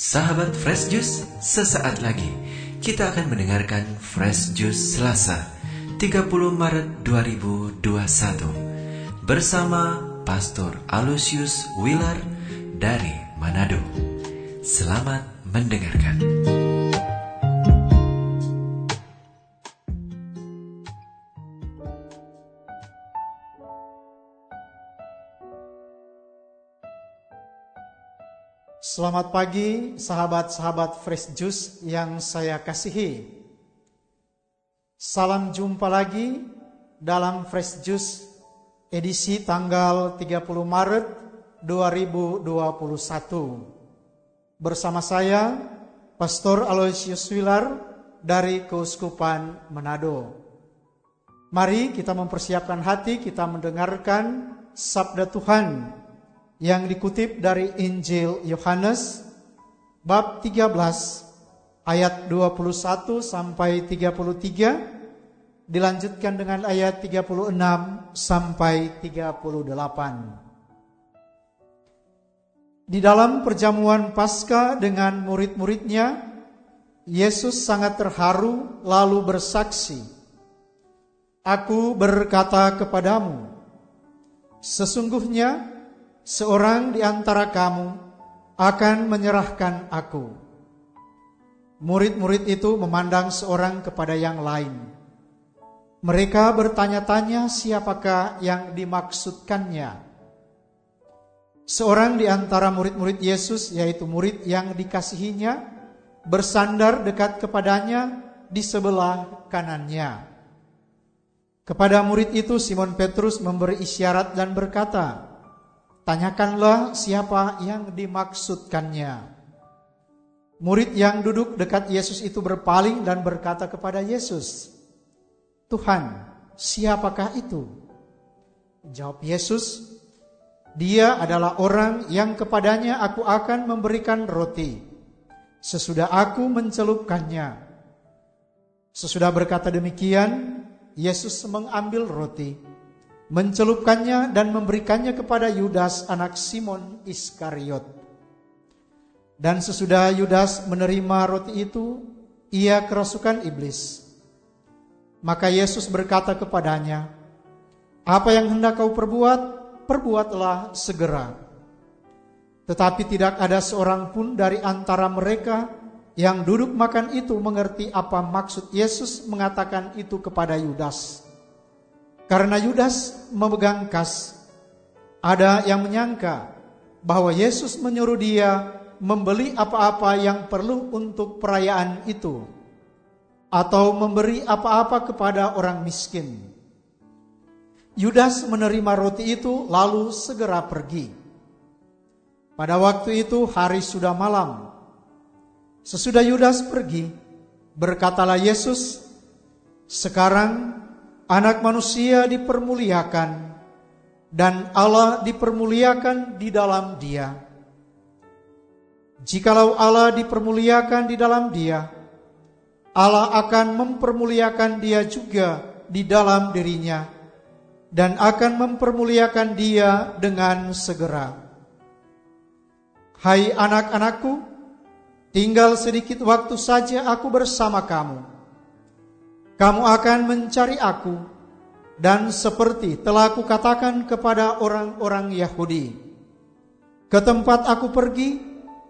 Sahabat Fresh Juice, sesaat lagi kita akan mendengarkan Fresh Juice Selasa 30 Maret 2021 bersama Pastor Alusius Wilar dari Manado. Selamat mendengarkan. Selamat pagi sahabat-sahabat Fresh Juice yang saya kasihi. Salam jumpa lagi dalam Fresh Juice edisi tanggal 30 Maret 2021. Bersama saya Pastor Aloysius Wilar dari Keuskupan Manado. Mari kita mempersiapkan hati kita mendengarkan sabda Tuhan yang dikutip dari Injil Yohanes bab 13 ayat 21 sampai 33 dilanjutkan dengan ayat 36 sampai 38. Di dalam perjamuan Paskah dengan murid-muridnya, Yesus sangat terharu lalu bersaksi, "Aku berkata kepadamu, sesungguhnya seorang di antara kamu akan menyerahkan aku. Murid-murid itu memandang seorang kepada yang lain. Mereka bertanya-tanya siapakah yang dimaksudkannya. Seorang di antara murid-murid Yesus, yaitu murid yang dikasihinya, bersandar dekat kepadanya di sebelah kanannya. Kepada murid itu Simon Petrus memberi isyarat dan berkata, Tanyakanlah siapa yang dimaksudkannya. Murid yang duduk dekat Yesus itu berpaling dan berkata kepada Yesus, "Tuhan, siapakah itu?" Jawab Yesus, "Dia adalah orang yang kepadanya aku akan memberikan roti sesudah aku mencelupkannya." Sesudah berkata demikian, Yesus mengambil roti mencelupkannya dan memberikannya kepada Yudas anak Simon Iskariot. Dan sesudah Yudas menerima roti itu, ia kerasukan iblis. Maka Yesus berkata kepadanya, "Apa yang hendak kau perbuat, perbuatlah segera." Tetapi tidak ada seorang pun dari antara mereka yang duduk makan itu mengerti apa maksud Yesus mengatakan itu kepada Yudas. Karena Yudas memegang kas, ada yang menyangka bahwa Yesus menyuruh dia membeli apa-apa yang perlu untuk perayaan itu, atau memberi apa-apa kepada orang miskin. Yudas menerima roti itu, lalu segera pergi. Pada waktu itu, hari sudah malam. Sesudah Yudas pergi, berkatalah Yesus, "Sekarang anak manusia dipermuliakan dan Allah dipermuliakan di dalam dia. Jikalau Allah dipermuliakan di dalam dia, Allah akan mempermuliakan dia juga di dalam dirinya dan akan mempermuliakan dia dengan segera. Hai anak-anakku, tinggal sedikit waktu saja aku bersama kamu kamu akan mencari aku, dan seperti telah aku katakan kepada orang-orang Yahudi, ke tempat aku pergi,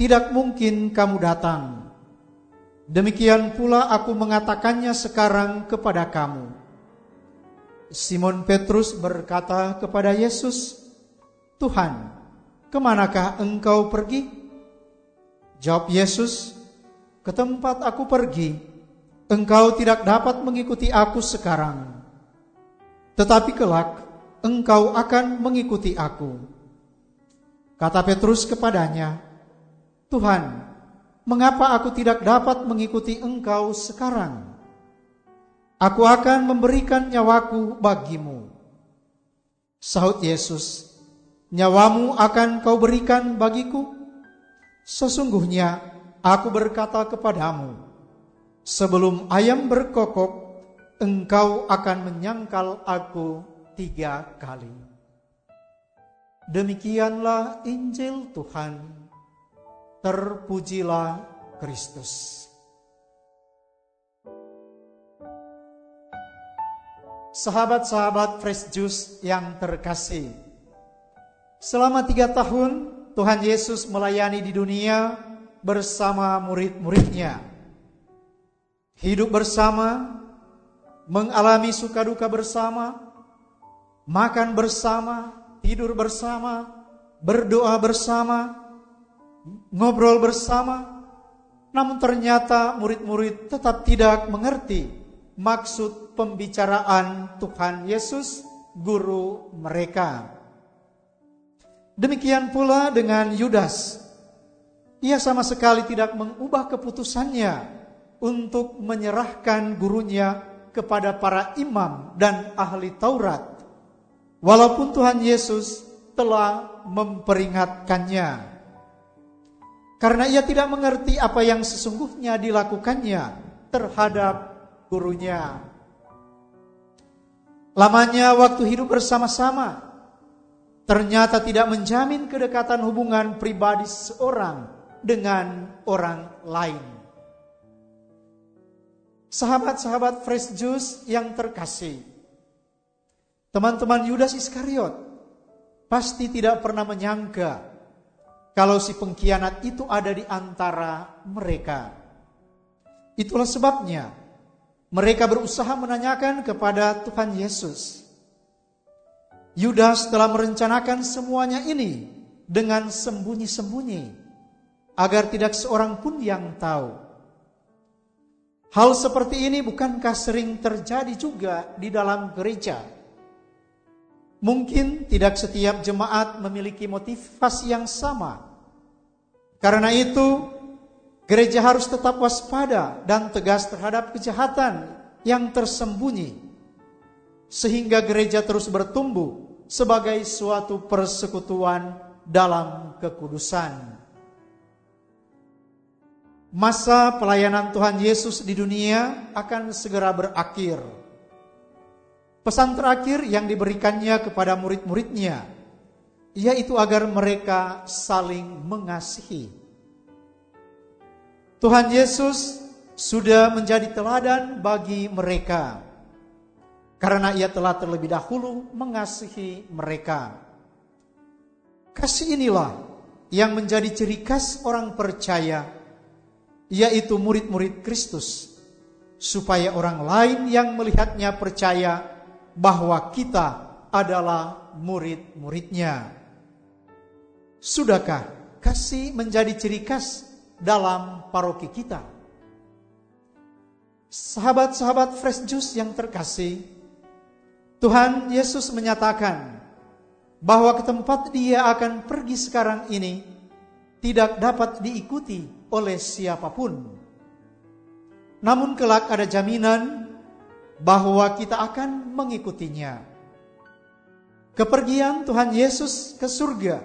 tidak mungkin kamu datang. Demikian pula aku mengatakannya sekarang kepada kamu. Simon Petrus berkata kepada Yesus, Tuhan, ke manakah engkau pergi? Jawab Yesus, ke tempat aku pergi, engkau tidak dapat mengikuti aku sekarang, tetapi kelak engkau akan mengikuti aku. Kata Petrus kepadanya, Tuhan, mengapa aku tidak dapat mengikuti engkau sekarang? Aku akan memberikan nyawaku bagimu. Sahut Yesus, nyawamu akan kau berikan bagiku? Sesungguhnya aku berkata kepadamu, Sebelum ayam berkokok, engkau akan menyangkal aku tiga kali. Demikianlah Injil Tuhan. terpujilah Kristus. Sahabat-sahabat Fresh Juice yang terkasih, selama tiga tahun Tuhan Yesus melayani di dunia bersama murid-muridnya. Hidup bersama, mengalami suka duka bersama, makan bersama, tidur bersama, berdoa bersama, ngobrol bersama. Namun ternyata murid-murid tetap tidak mengerti maksud pembicaraan Tuhan Yesus, guru mereka. Demikian pula dengan Yudas. Ia sama sekali tidak mengubah keputusannya untuk menyerahkan gurunya kepada para imam dan ahli Taurat. Walaupun Tuhan Yesus telah memperingatkannya. Karena ia tidak mengerti apa yang sesungguhnya dilakukannya terhadap gurunya. Lamanya waktu hidup bersama-sama ternyata tidak menjamin kedekatan hubungan pribadi seorang dengan orang lain. Sahabat-sahabat fresh juice yang terkasih, teman-teman Yudas Iskariot pasti tidak pernah menyangka kalau si pengkhianat itu ada di antara mereka. Itulah sebabnya mereka berusaha menanyakan kepada Tuhan Yesus. Yudas telah merencanakan semuanya ini dengan sembunyi-sembunyi agar tidak seorang pun yang tahu. Hal seperti ini bukankah sering terjadi juga di dalam gereja? Mungkin tidak setiap jemaat memiliki motivasi yang sama. Karena itu, Gereja harus tetap waspada dan tegas terhadap kejahatan yang tersembunyi, sehingga gereja terus bertumbuh sebagai suatu persekutuan dalam kekudusan. Masa pelayanan Tuhan Yesus di dunia akan segera berakhir. Pesan terakhir yang diberikannya kepada murid-muridnya, yaitu agar mereka saling mengasihi. Tuhan Yesus sudah menjadi teladan bagi mereka karena ia telah terlebih dahulu mengasihi mereka. Kasih inilah yang menjadi ciri khas orang percaya, yaitu murid-murid Kristus, supaya orang lain yang melihatnya percaya bahwa kita adalah murid-muridnya. Sudahkah kasih menjadi ciri khas dalam paroki kita. Sahabat-sahabat fresh juice yang terkasih, Tuhan Yesus menyatakan bahwa ke tempat dia akan pergi sekarang ini tidak dapat diikuti oleh siapa pun. Namun kelak ada jaminan bahwa kita akan mengikutinya. Kepergian Tuhan Yesus ke surga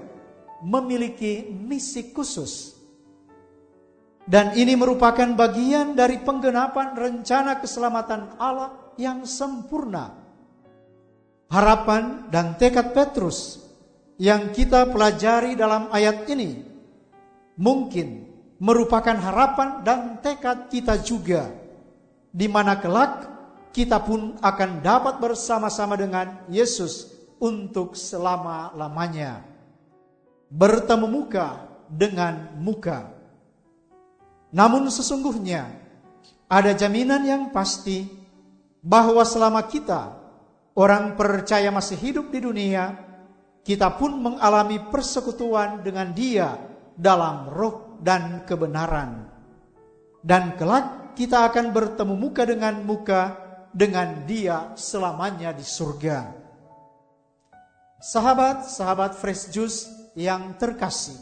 memiliki misi khusus dan ini merupakan bagian dari penggenapan rencana keselamatan Allah yang sempurna. Harapan dan tekad Petrus yang kita pelajari dalam ayat ini mungkin merupakan harapan dan tekad kita juga di mana kelak kita pun akan dapat bersama-sama dengan Yesus untuk selama-lamanya. Bertemu muka dengan muka. Namun sesungguhnya ada jaminan yang pasti bahwa selama kita orang percaya masih hidup di dunia, kita pun mengalami persekutuan dengan Dia dalam roh dan kebenaran. Dan kelak kita akan bertemu muka dengan muka dengan Dia selamanya di surga. Sahabat-sahabat fresh juice yang terkasih.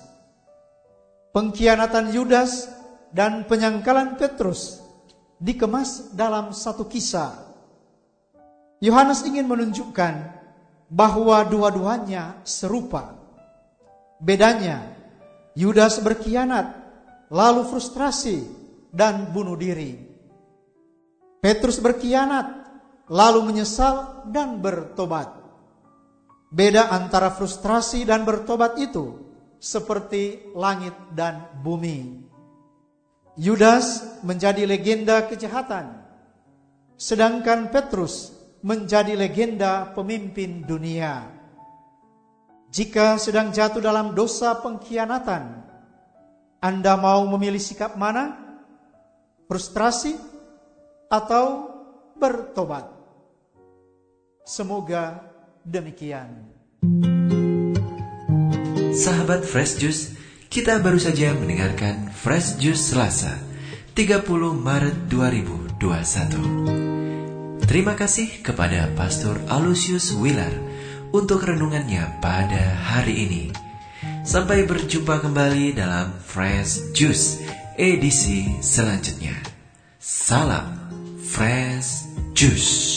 Pengkhianatan Yudas dan penyangkalan Petrus dikemas dalam satu kisah. Yohanes ingin menunjukkan bahwa dua-duanya serupa. Bedanya, Yudas berkhianat, lalu frustrasi dan bunuh diri. Petrus berkhianat, lalu menyesal dan bertobat. Beda antara frustrasi dan bertobat itu seperti langit dan bumi. Yudas menjadi legenda kejahatan, sedangkan Petrus menjadi legenda pemimpin dunia. Jika sedang jatuh dalam dosa pengkhianatan, Anda mau memilih sikap mana? Frustrasi atau bertobat? Semoga demikian. Sahabat Fresh Juice, kita baru saja mendengarkan Fresh Juice Selasa, 30 Maret 2021. Terima kasih kepada Pastor Alusius Wilar untuk renungannya pada hari ini. Sampai berjumpa kembali dalam Fresh Juice edisi selanjutnya. Salam Fresh Juice.